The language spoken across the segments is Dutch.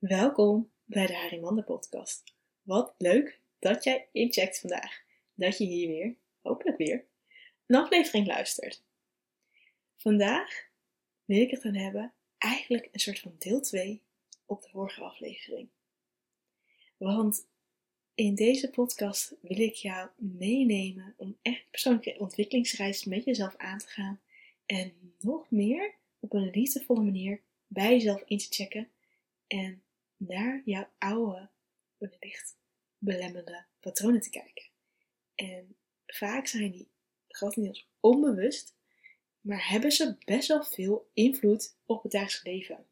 Welkom bij de Harimander podcast. Wat leuk dat jij incheckt vandaag. Dat je hier weer, hopelijk weer, een aflevering luistert. Vandaag wil ik het dan hebben, eigenlijk een soort van deel 2 op de vorige aflevering. Want in deze podcast wil ik jou meenemen om echt persoonlijke ontwikkelingsreis met jezelf aan te gaan. En nog meer op een liefdevolle manier bij jezelf in te checken en naar jouw oude, wellicht patronen te kijken. En vaak zijn die grotendeels onbewust, maar hebben ze best wel veel invloed op het dagelijks leven.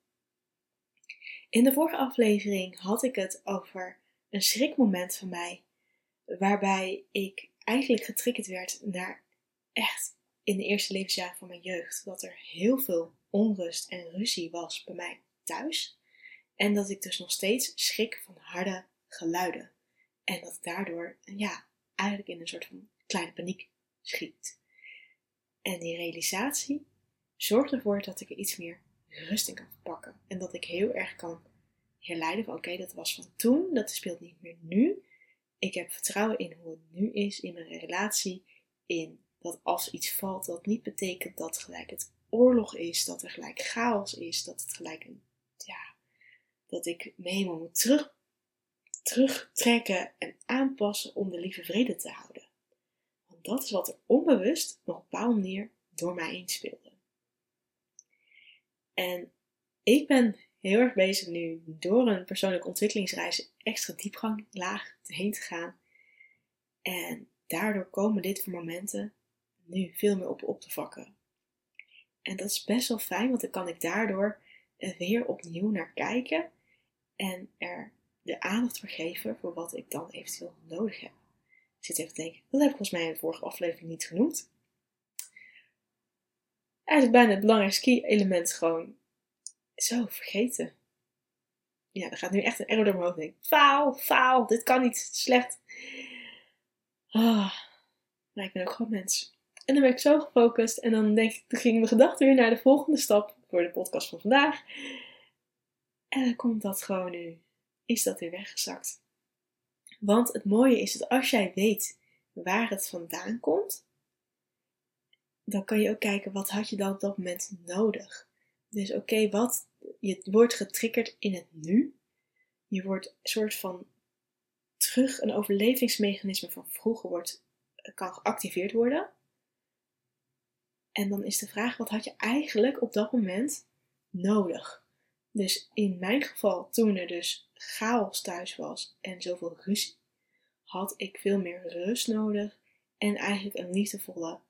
In de vorige aflevering had ik het over een schrikmoment van mij, waarbij ik eigenlijk getriggerd werd naar echt in de eerste levensjaren van mijn jeugd, dat er heel veel onrust en ruzie was bij mij thuis. En dat ik dus nog steeds schrik van harde geluiden. En dat daardoor, ja, eigenlijk in een soort van kleine paniek schiet. En die realisatie zorgt ervoor dat ik er iets meer rust in kan pakken. En dat ik heel erg kan herleiden van oké, dat was van toen, dat speelt niet meer nu. Ik heb vertrouwen in hoe het nu is, in mijn relatie, in dat als iets valt, dat niet betekent dat gelijk het oorlog is, dat er gelijk chaos is, dat het gelijk een, dat ik me helemaal moet terug, terugtrekken en aanpassen om de lieve vrede te houden. Want dat is wat er onbewust nog op een bepaalde manier door mij heen speelde. En ik ben heel erg bezig nu door een persoonlijke ontwikkelingsreis extra diepgang laag heen te gaan. En daardoor komen dit voor momenten nu veel meer op, op te vakken. En dat is best wel fijn, want dan kan ik daardoor weer opnieuw naar kijken en er de aandacht voor geven voor wat ik dan eventueel nodig heb. Ik zit even te denken, dat heb ik volgens mij in de vorige aflevering niet genoemd. Eigenlijk bijna het belangrijkste key-element gewoon zo vergeten. Ja, er gaat nu echt een error door mijn hoofd heen. Faal, faal, dit kan niet, slecht. Ah, maar ik ben ook gewoon mens. En dan ben ik zo gefocust en dan denk ik, dan ging mijn gedachte weer naar de volgende stap voor de podcast van vandaag. En dan komt dat gewoon nu, is dat weer weggezakt. Want het mooie is dat als jij weet waar het vandaan komt, dan kan je ook kijken wat had je dan op dat moment nodig. Dus oké, wat je wordt getriggerd in het nu. Je wordt een soort van terug een overlevingsmechanisme van vroeger wordt, kan geactiveerd worden. En dan is de vraag, wat had je eigenlijk op dat moment nodig? Dus in mijn geval, toen er dus chaos thuis was en zoveel ruzie, had ik veel meer rust nodig en eigenlijk een liefdevolle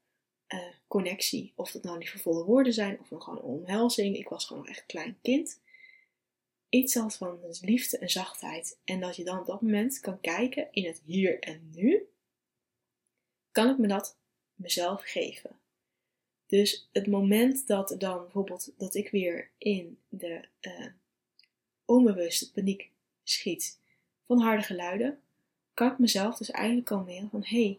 uh, connectie. Of dat nou liefdevolle woorden zijn of gewoon een omhelzing. Ik was gewoon echt een klein kind. Iets als van liefde en zachtheid. En dat je dan op dat moment kan kijken in het hier en nu. Kan ik me dat mezelf geven? Dus het moment dat dan bijvoorbeeld dat ik weer in de uh, onbewuste paniek schiet van harde geluiden, kan ik mezelf dus eigenlijk kalmeren van hé, hey,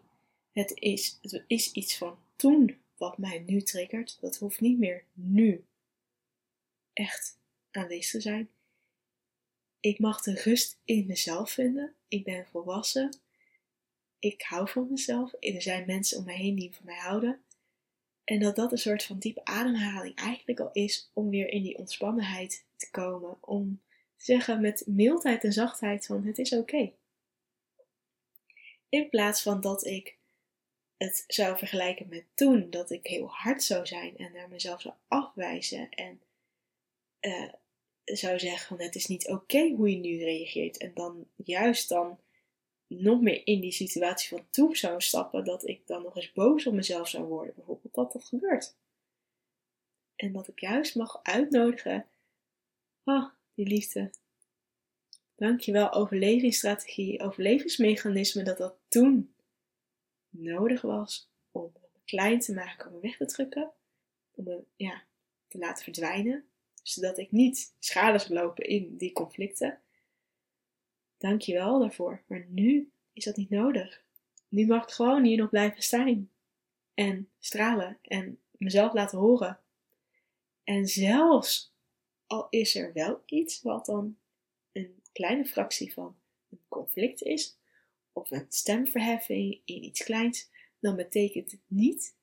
het, is, het is iets van toen wat mij nu triggert. Dat hoeft niet meer nu echt aanwezig te zijn. Ik mag de rust in mezelf vinden. Ik ben volwassen. Ik hou van mezelf. Er zijn mensen om mij heen die van mij houden. En dat dat een soort van diepe ademhaling eigenlijk al is om weer in die ontspannenheid te komen. Om te zeggen met mildheid en zachtheid van het is oké. In plaats van dat ik het zou vergelijken met toen, dat ik heel hard zou zijn en naar mezelf zou afwijzen en uh, zou zeggen van het is niet oké hoe je nu reageert. En dan juist dan nog meer in die situatie van toe zou stappen, dat ik dan nog eens boos op mezelf zou worden, bijvoorbeeld dat dat gebeurt. En dat ik juist mag uitnodigen, ah, die liefde. Dankjewel, overlevingsstrategie, overlevingsmechanisme, dat dat toen nodig was om me klein te maken, om me weg te drukken, om me ja, te laten verdwijnen, zodat ik niet schade zou lopen in die conflicten. Dank je wel daarvoor. Maar nu is dat niet nodig. Nu mag ik gewoon hier nog blijven staan. En stralen. En mezelf laten horen. En zelfs al is er wel iets wat dan een kleine fractie van een conflict is, of een stemverheffing in iets kleins, dan betekent het niet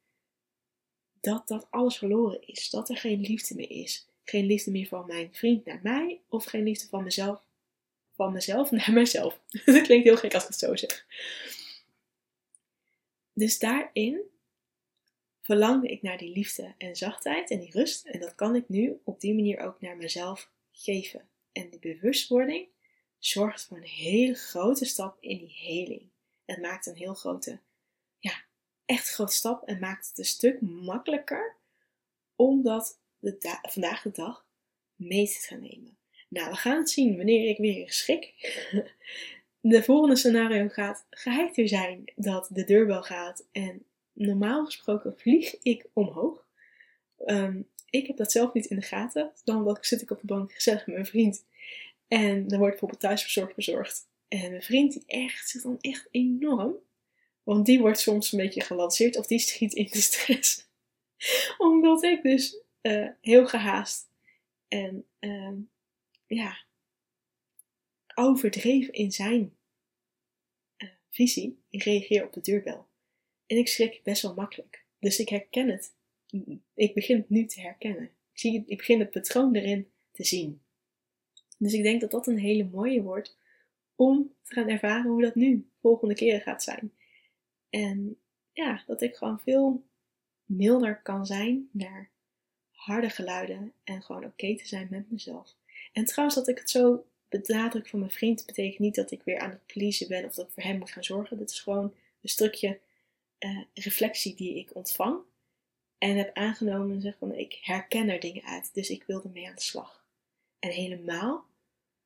dat dat alles verloren is. Dat er geen liefde meer is. Geen liefde meer van mijn vriend naar mij, of geen liefde van mezelf, van mezelf naar mijzelf. dat klinkt heel gek als ik het zo zeg. Dus daarin verlangde ik naar die liefde en zachtheid en die rust. En dat kan ik nu op die manier ook naar mezelf geven. En die bewustwording zorgt voor een hele grote stap in die heling. Het maakt een heel grote, ja, echt grote stap en maakt het een stuk makkelijker om dat de vandaag de dag mee te gaan nemen. Nou, we gaan het zien wanneer ik weer schik. De volgende scenario gaat geheid zijn dat de deurbel gaat en normaal gesproken vlieg ik omhoog. Ehm, ik heb dat zelf niet in de gaten. Dan zit ik op de bank gezellig met mijn vriend. En dan wordt bijvoorbeeld thuisverzorgd bezorgd. En mijn vriend die echt zit dan echt enorm. Want die wordt soms een beetje gelanceerd of die schiet in de stress. Omdat ik dus uh, heel gehaast en uh, ja, overdreven in zijn uh, visie. Ik reageer op de deurbel. En ik schrik best wel makkelijk. Dus ik herken het. Ik begin het nu te herkennen. Ik, zie, ik begin het patroon erin te zien. Dus ik denk dat dat een hele mooie wordt om te gaan ervaren hoe dat nu volgende keren gaat zijn. En ja, dat ik gewoon veel milder kan zijn naar harde geluiden en gewoon oké te zijn met mezelf. En trouwens, dat ik het zo benadruk van mijn vriend, betekent niet dat ik weer aan het pleasen ben of dat ik voor hem moet gaan zorgen. Dit is gewoon een stukje uh, reflectie die ik ontvang en heb aangenomen en zeg van ik herken er dingen uit, dus ik wilde mee aan de slag. En helemaal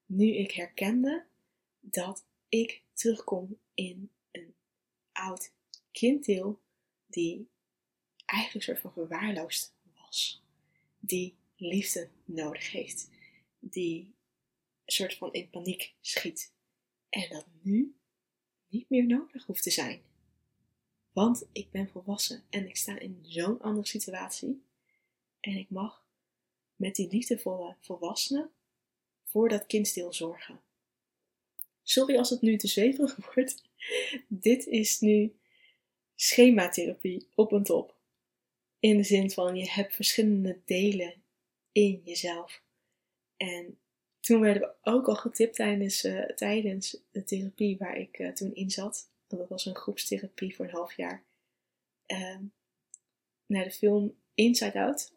nu ik herkende dat ik terugkom in een oud kinddeel die eigenlijk een soort van verwaarloosd was. Die liefde nodig heeft. Die soort van in paniek schiet. En dat nu niet meer nodig hoeft te zijn. Want ik ben volwassen en ik sta in zo'n andere situatie. En ik mag met die liefdevolle volwassenen voor dat kindsdeel zorgen. Sorry als het nu te zweverig wordt. Dit is nu schematherapie op een top. In de zin van je hebt verschillende delen in jezelf. En toen werden we ook al getipt tijdens, uh, tijdens de therapie waar ik uh, toen in zat. Dat was een groepstherapie voor een half jaar. Uh, naar de film Inside Out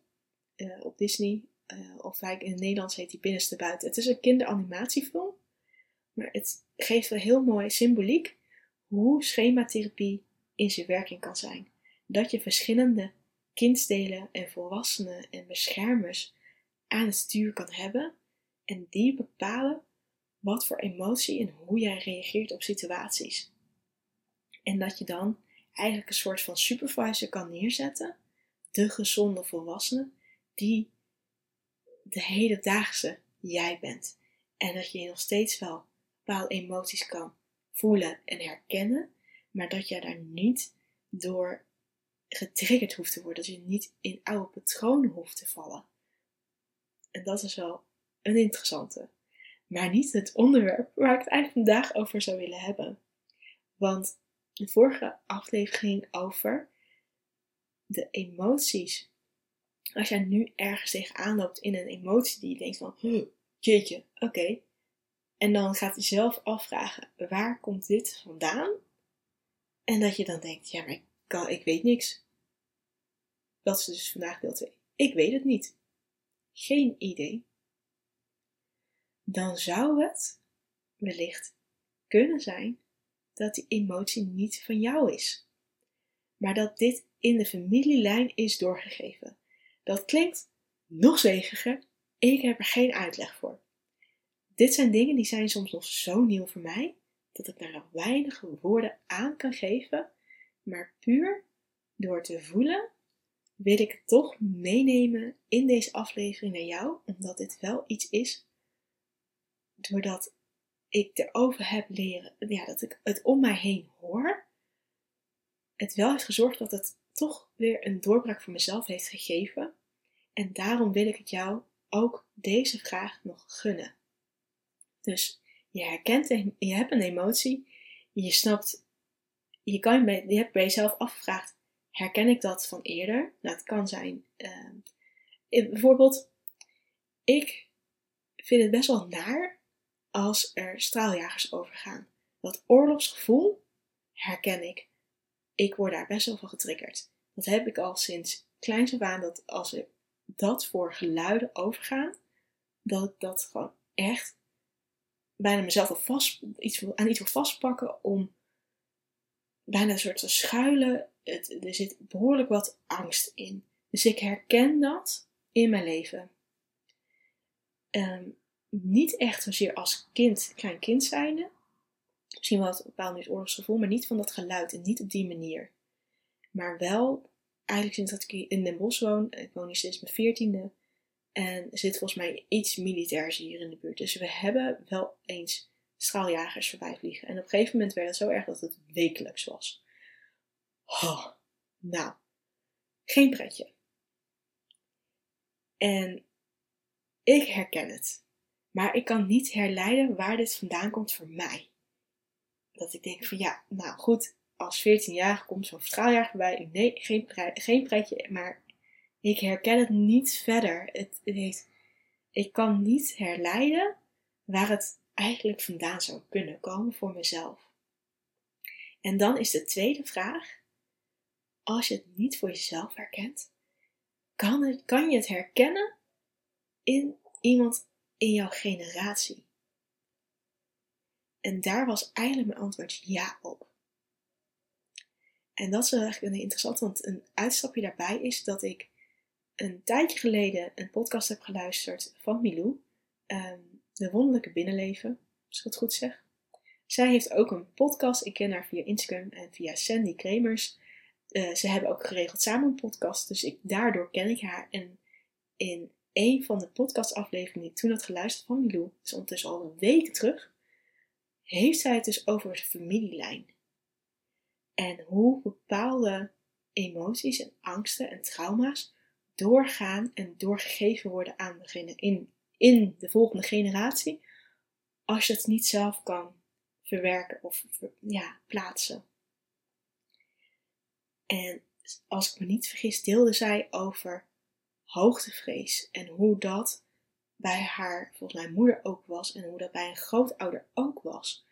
uh, op Disney. of in het Nederlands heet die Binnenste Buiten. Het is een kinderanimatiefilm. Maar het geeft wel heel mooi symboliek hoe schematherapie in zijn werking kan zijn. Dat je verschillende kindsdelen en volwassenen en beschermers aan het stuur kan hebben en die bepalen wat voor emotie en hoe jij reageert op situaties. En dat je dan eigenlijk een soort van supervisor kan neerzetten, de gezonde volwassene, die de hedendaagse jij bent. En dat je nog steeds wel bepaalde emoties kan voelen en herkennen, maar dat je daar niet door getriggerd hoeft te worden. Dat je niet in oude patronen hoeft te vallen. En dat is wel een interessante. Maar niet het onderwerp waar ik het eigenlijk vandaag over zou willen hebben. Want de vorige aflevering ging over de emoties. Als jij nu ergens tegenaan loopt in een emotie die je denkt van, jeetje, oké. En dan gaat je zelf afvragen, waar komt dit vandaan? En dat je dan denkt, ja, maar ik, kan, ik weet niks. Dat is dus vandaag deel 2. Ik weet het niet. Geen idee. Dan zou het wellicht kunnen zijn dat die emotie niet van jou is. Maar dat dit in de familielijn is doorgegeven. Dat klinkt nog zwegiger. Ik heb er geen uitleg voor. Dit zijn dingen die zijn soms nog zo nieuw voor mij dat ik daar weinig woorden aan kan geven, maar puur door te voelen wil ik het toch meenemen in deze aflevering naar jou, omdat dit wel iets is doordat ik erover heb leren, ja, dat ik het om mij heen hoor, het wel heeft gezorgd dat het toch weer een doorbraak voor mezelf heeft gegeven. En daarom wil ik het jou ook deze vraag nog gunnen. Dus je herkent, je hebt een emotie, je snapt, je, kan, je hebt bij jezelf afgevraagd, herken ik dat van eerder? Nou, het kan zijn, uh, bijvoorbeeld, ik vind het best wel naar als er straaljagers overgaan. Dat oorlogsgevoel herken ik. Ik word daar best wel van getriggerd. Dat heb ik al sinds kleins af aan, dat als ik dat voor geluiden overgaan, dat ik dat gewoon echt bijna mezelf al vast, iets, aan iets wil vastpakken om bijna een soort te schuilen. Het, er zit behoorlijk wat angst in. Dus ik herken dat in mijn leven. Um, niet echt zozeer als kind, klein kind zijnde. Misschien wel het bepaald oorlogsgevoel, maar niet van dat geluid en niet op die manier. Maar wel, eigenlijk sinds dat ik in Den Bosch woon, ik woon hier sinds mijn veertiende, en er zit volgens mij iets militairs hier in de buurt. Dus we hebben wel eens straaljagers voorbij vliegen. En op een gegeven moment werd het zo erg dat het wekelijks was. Oh, nou, geen pretje. En ik herken het. Maar ik kan niet herleiden waar dit vandaan komt voor mij. Dat ik denk van ja, nou goed, als 14-jarige komt zo'n straaljager voorbij. Nee, geen, geen pretje, maar ik herken het niet verder. Het, het ik kan niet herleiden waar het eigenlijk vandaan zou kunnen komen voor mezelf. En dan is de tweede vraag: als je het niet voor jezelf herkent, kan, kan je het herkennen in iemand in jouw generatie? En daar was eigenlijk mijn antwoord ja op. En dat is eigenlijk een interessant, want een uitstapje daarbij is dat ik een tijdje geleden een podcast heb geluisterd van Milou, ehm, De Wonderlijke Binnenleven, als ik het goed zeg. Zij heeft ook een podcast, ik ken haar via Instagram en via Sandy Kremers. Uh, ze hebben ook geregeld samen een podcast, dus ik, daardoor ken ik haar. En in een van de podcastafleveringen die ik toen had geluisterd van Milou, dus ondertussen al een week terug, heeft zij het dus over de familielijn. En hoe bepaalde emoties en angsten en trauma's doorgaan en doorgegeven worden aan degene in, in de volgende generatie, als je het niet zelf kan verwerken of ja, plaatsen. En als ik me niet vergis, deelde zij over hoogtevrees en hoe dat bij haar, volgens mijn moeder ook was en hoe dat bij een grootouder ook was.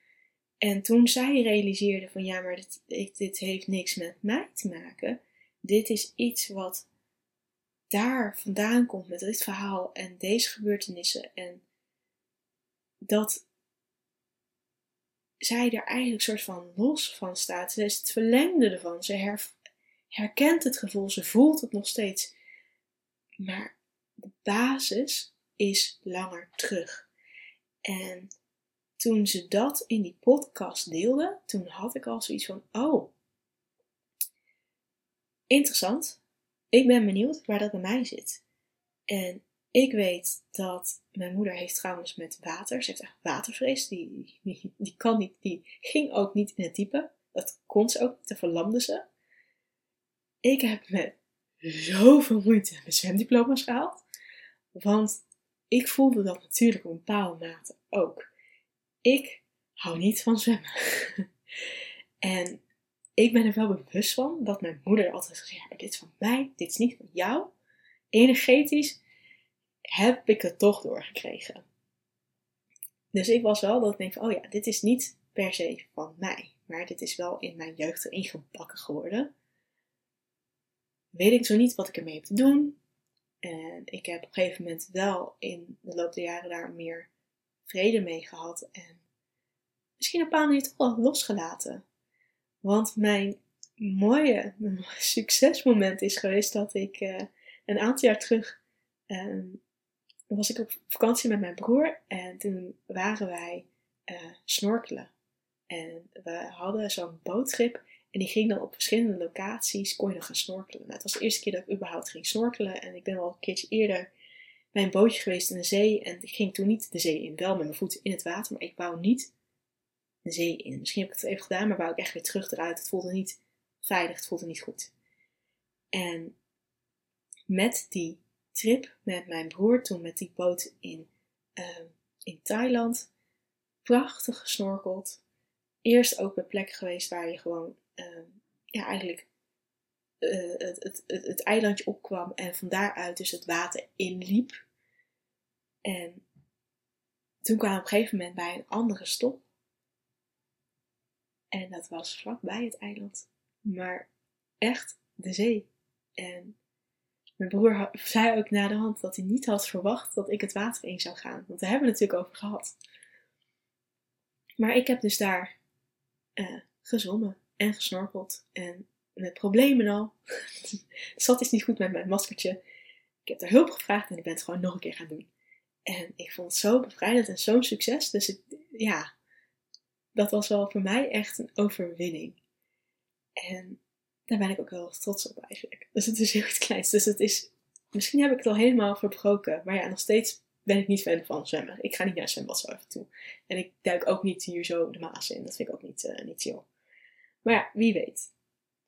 En toen zij realiseerde van ja, maar dit, dit heeft niks met mij te maken. Dit is iets wat daar vandaan komt met dit verhaal en deze gebeurtenissen. En dat zij er eigenlijk soort van los van staat. Ze is het verlengde ervan. Ze herkent het gevoel, ze voelt het nog steeds. Maar de basis is langer terug. En toen ze dat in die podcast deelde, toen had ik al zoiets van: oh, interessant ik ben benieuwd waar dat bij mij zit. En ik weet dat mijn moeder heeft trouwens met water. Ze heeft echt watervrees. Die, die, kan niet, die ging ook niet in het diepe. Dat kon ze ook, te verlamde ze. Ik heb met zoveel moeite mijn zwemdiploma's gehaald. Want ik voelde dat natuurlijk op een bepaalde mate ook. Ik hou niet van zwemmen. en ik ben er wel bewust van dat mijn moeder altijd gezegd heeft: dit is van mij, dit is niet van jou. Energetisch heb ik het toch doorgekregen. Dus ik was wel dat ik denk oh ja, dit is niet per se van mij. Maar dit is wel in mijn jeugd erin gebakken geworden. Weet ik zo niet wat ik ermee heb te doen. En ik heb op een gegeven moment wel in de loop der jaren daar meer vrede mee gehad. En misschien een bepaalde manier toch wel losgelaten. Want mijn mooie succesmoment is geweest dat ik uh, een aantal jaar terug uh, was ik op vakantie met mijn broer en toen waren wij uh, snorkelen. En we hadden zo'n boottrip en die ging dan op verschillende locaties, kon je dan gaan snorkelen. Nou, het was de eerste keer dat ik überhaupt ging snorkelen en ik ben al een keertje eerder bij een bootje geweest in de zee en ik ging toen niet de zee in, wel met mijn voeten in het water, maar ik wou niet de zee in. Misschien heb ik het even gedaan, maar wou ik echt weer terug eruit. Het voelde niet veilig, het voelde niet goed. En met die trip met mijn broer, toen met die boot in, uh, in Thailand, prachtig gesnorkeld. Eerst ook bij plekken geweest waar je gewoon, ehm, ja, eigenlijk uh, het, het, het, eilandje opkwam en van daaruit dus het water inliep. En toen kwam op een gegeven moment bij een andere stop. En dat was vlakbij het eiland. Maar echt de zee. En mijn broer zei ook na de hand dat hij niet had verwacht dat ik het water in zou gaan. Want daar hebben we het natuurlijk over gehad. Maar ik heb dus daar uh, en gesnorkeld. En met problemen al. het zat iets niet goed met mijn maskertje. Ik heb er hulp gevraagd en ik ben het gewoon nog een keer gaan doen. En ik vond het zo bevrijdend en zo'n succes. Dus ik, ja, dat was wel voor mij echt een overwinning. En daar ben ik ook wel trots op eigenlijk. Dus het is heel iets kleins. Dus het is, misschien heb ik het al helemaal verbroken. Maar ja, nog steeds ben ik niet fan van zwemmen. Ik ga niet naar zwembad zo even toe. En ik duik ook niet hier zo de maas in. Dat vind ik ook niet, uh, niet chill. Maar ja, wie weet.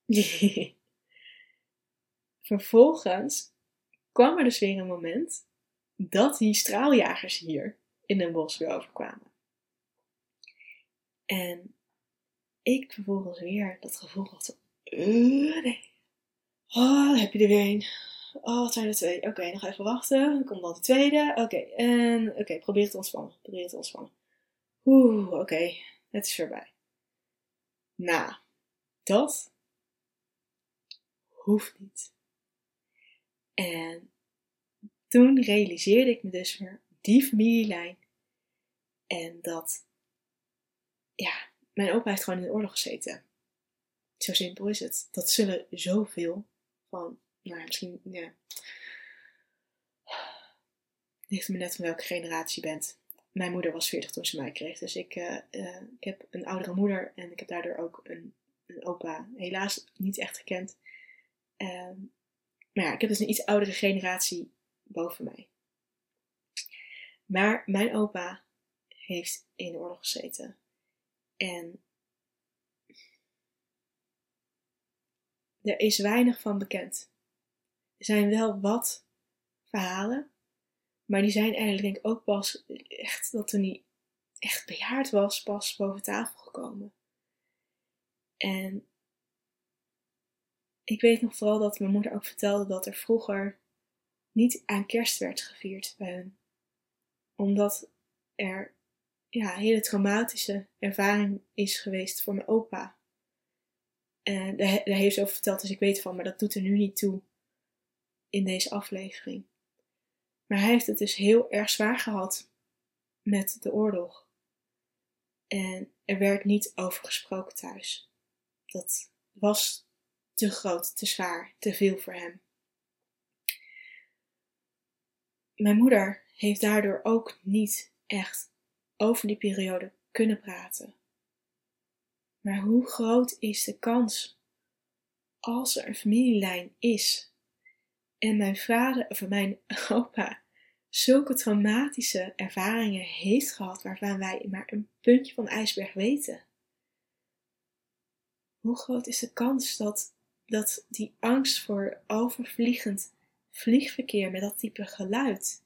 Vervolgens kwam er dus weer een moment dat die straaljagers hier in Den bos weer overkwamen. En ik vervolgens weer dat gevoel had uh, nee. Oh, heb je er weer een. Oh, wat zijn er twee? Oké, nog even wachten. Dan komt dan de tweede. Oké, en oké, probeer te ontspannen. Probeer te ontspannen. Oeh, oké, het is voorbij. Nou, dat hoeft niet. En toen realiseerde ik me dus weer die familielijn. En dat, ja, mijn opa heeft gewoon in de oorlog gezeten. Zo simpel is het. Dat zullen zoveel van, nou misschien, ja. Ligt me net van welke generatie je bent. Mijn moeder was 40 toen ze mij kreeg. Dus ik, uh, uh, ik heb een oudere moeder en ik heb daardoor ook een opa helaas niet echt gekend. Um, maar ja, ik heb dus een iets oudere generatie boven mij. Maar mijn opa heeft in de oorlog gezeten. En er is weinig van bekend. Er zijn wel wat verhalen, maar die zijn eigenlijk denk ik ook pas echt dat toen hij echt bejaard was, pas boven tafel gekomen. En ik weet nog vooral dat mijn moeder ook vertelde dat er vroeger niet aan kerst werd gevierd bij hun. Omdat er ja, een hele traumatische ervaring is geweest voor mijn opa. En daar, heeft ze over verteld, dus ik weet van, maar dat doet er nu niet toe in deze aflevering. Maar hij heeft het dus heel erg zwaar gehad met de oorlog. En er werd niet over gesproken thuis. Dat was te groot, te zwaar, te veel voor hem. Mijn moeder heeft daardoor ook niet echt over die periode kunnen praten. Maar hoe groot is de kans als er een familielijn is en mijn vader of mijn opa zulke traumatische ervaringen heeft gehad waarvan wij maar een puntje van de ijsberg weten? Hoe groot is de kans dat, dat die angst voor overvliegend vliegverkeer met dat type geluid,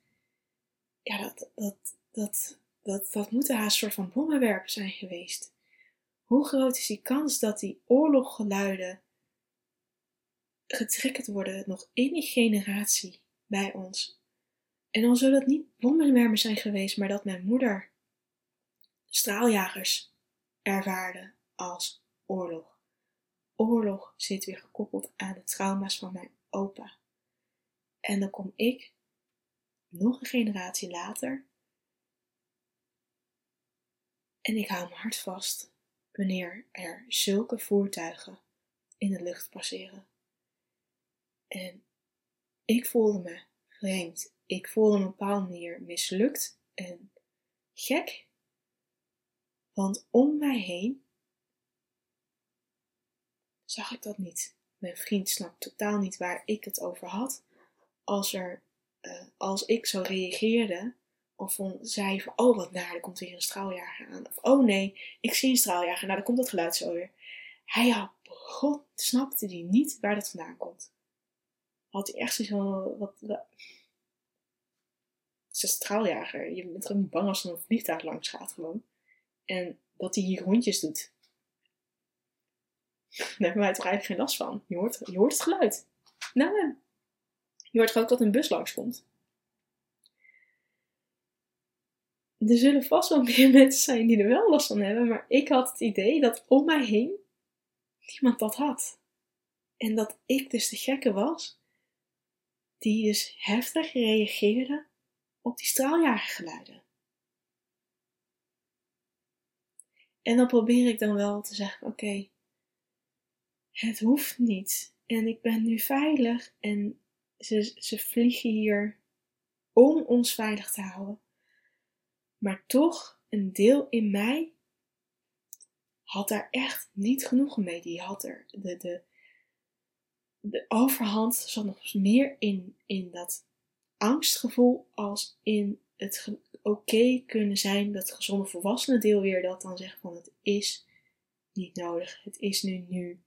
ja, dat, dat, dat, dat, dat moeten haast soort van bommenwerpen zijn geweest. Hoe groot is die kans dat die oorloggeluiden getriggerd worden nog in die generatie bij ons? En dan zullen het niet bommenwerpers zijn geweest, maar dat mijn moeder straaljagers ervaarde als oorlog. Oorlog zit weer gekoppeld aan de trauma's van mijn opa. En dan kom ik, nog een generatie later, en ik hou mijn hart vast wanneer er zulke voertuigen in de lucht passeren. En ik voelde me vreemd. Ik voelde me op een bepaalde manier mislukt en gek. Want om mij heen zag ik dat niet. Mijn vriend snapte totaal niet waar ik het over had. Als, er, uh, als ik zo reageerde, of van, zei van, oh wat naar, er komt weer een straaljager aan. Of, oh nee, ik zie een straaljager, nou dan komt dat geluid zo weer. Hij had, god, snapte hij niet waar dat vandaan komt. Had hij echt zo'n, wat, wat het is een straaljager. Je bent gewoon niet bang als er een vliegtuig langs gaat gewoon. En dat hij hier rondjes doet. Daar hebben wij toch eigenlijk geen last van. Je hoort, je hoort het geluid. Nou, je hoort ook dat een bus langskomt. Er zullen vast wel meer mensen zijn die er wel last van hebben, maar ik had het idee dat om mij heen niemand dat had. En dat ik dus de gekke was, die dus heftig reageerde op die straaljagergeluiden. En dan probeer ik dan wel te zeggen: oké, het hoeft niet. En ik ben nu veilig en ze, ze vliegen hier om ons veilig te houden. Maar toch, een deel in mij had daar echt niet genoegen mee. Die had er de, de, de overhand zat nog meer in, in dat angstgevoel als in het oké kunnen zijn, dat gezonde volwassene deel weer dat dan zegt van het is niet nodig, het is nu nu.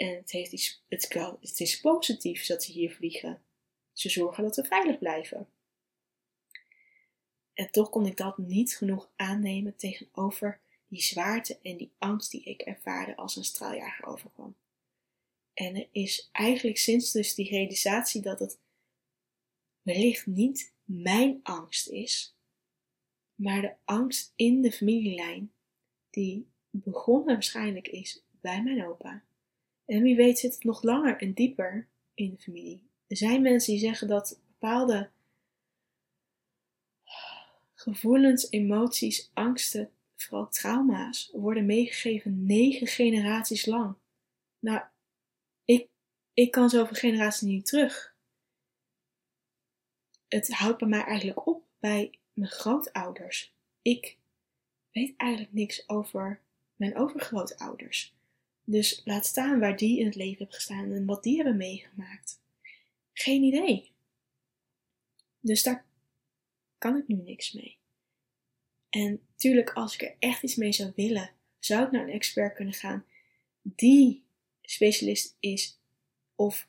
En het, heeft iets, het, is positief dat ze hier vliegen. Ze zorgen dat we veilig blijven. En toch kon ik dat niet genoeg aannemen tegenover die zwaarte en die angst die ik ervaarde als een straaljager overkwam. En er is eigenlijk sinds dus die realisatie dat het wellicht niet mijn angst is, maar de angst in de familielijn die begonnen waarschijnlijk is bij mijn opa. En wie weet zit het nog langer en dieper in de familie. Er zijn mensen die zeggen dat bepaalde gevoelens, emoties, angsten, vooral trauma's, worden meegegeven negen generaties lang. Nou, ik, ik kan zoveel generaties niet terug. Het houdt bij mij eigenlijk op bij mijn grootouders. Ik weet eigenlijk niks over mijn overgrootouders. Dus laat staan waar die in het leven hebben gestaan en wat die hebben meegemaakt. Geen idee. Dus daar kan ik nu niks mee. En tuurlijk, als ik er echt iets mee zou willen, zou ik naar een expert kunnen gaan die specialist is of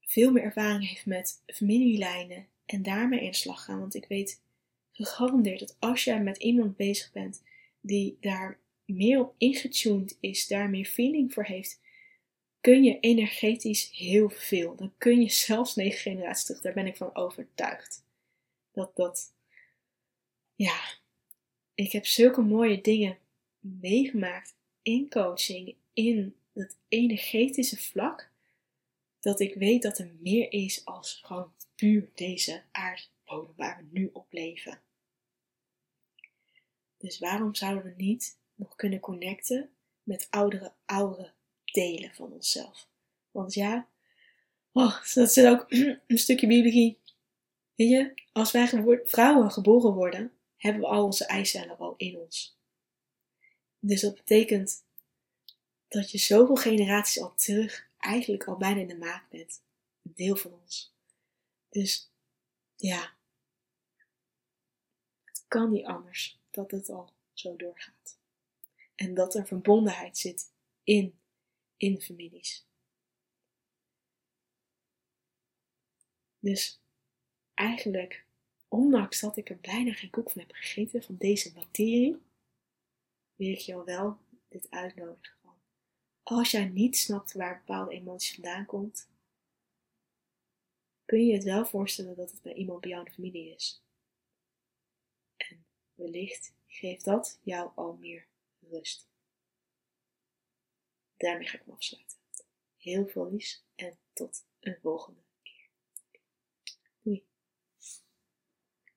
veel meer ervaring heeft met familielijnen en daarmee in slag gaan. Want ik weet gegarandeerd dat als jij met iemand bezig bent die daar meer op ingetuned is, daar meer feeling voor heeft, kun je energetisch heel veel. Dan kun je zelfs negen generaties terug. Daar ben ik van overtuigd. Dat dat, ja, ik heb zulke mooie dingen meegemaakt in coaching, in het energetische vlak, dat ik weet dat er meer is als gewoon puur deze aardbodem waar we nu op leven. Dus waarom zouden we niet nog kunnen connecten met oudere, oudere delen van onszelf? Want ja, oh, dat zit ook een stukje biologie. Weet je, als wij vrouwen geboren worden, hebben we al onze eicellen al in ons. Dus dat betekent dat je zoveel generaties al terug eigenlijk al bijna in de maak bent. Een deel van ons. Dus ja, het kan niet anders dat het al zo doorgaat. En dat er verbondenheid zit in, in families. Dus eigenlijk ondanks dat ik er bijna geen koek van heb gegeten, van deze materie, wil ik jou wel dit uitnodigen. Als jij niet snapt waar bepaalde emotie vandaan komt, kun je het wel voorstellen dat het bij iemand bij jou in de familie is. En wellicht geeft dat jou al meer rust. Daarmee ga ik me afsluiten. Heel veel liefs en tot een volgende.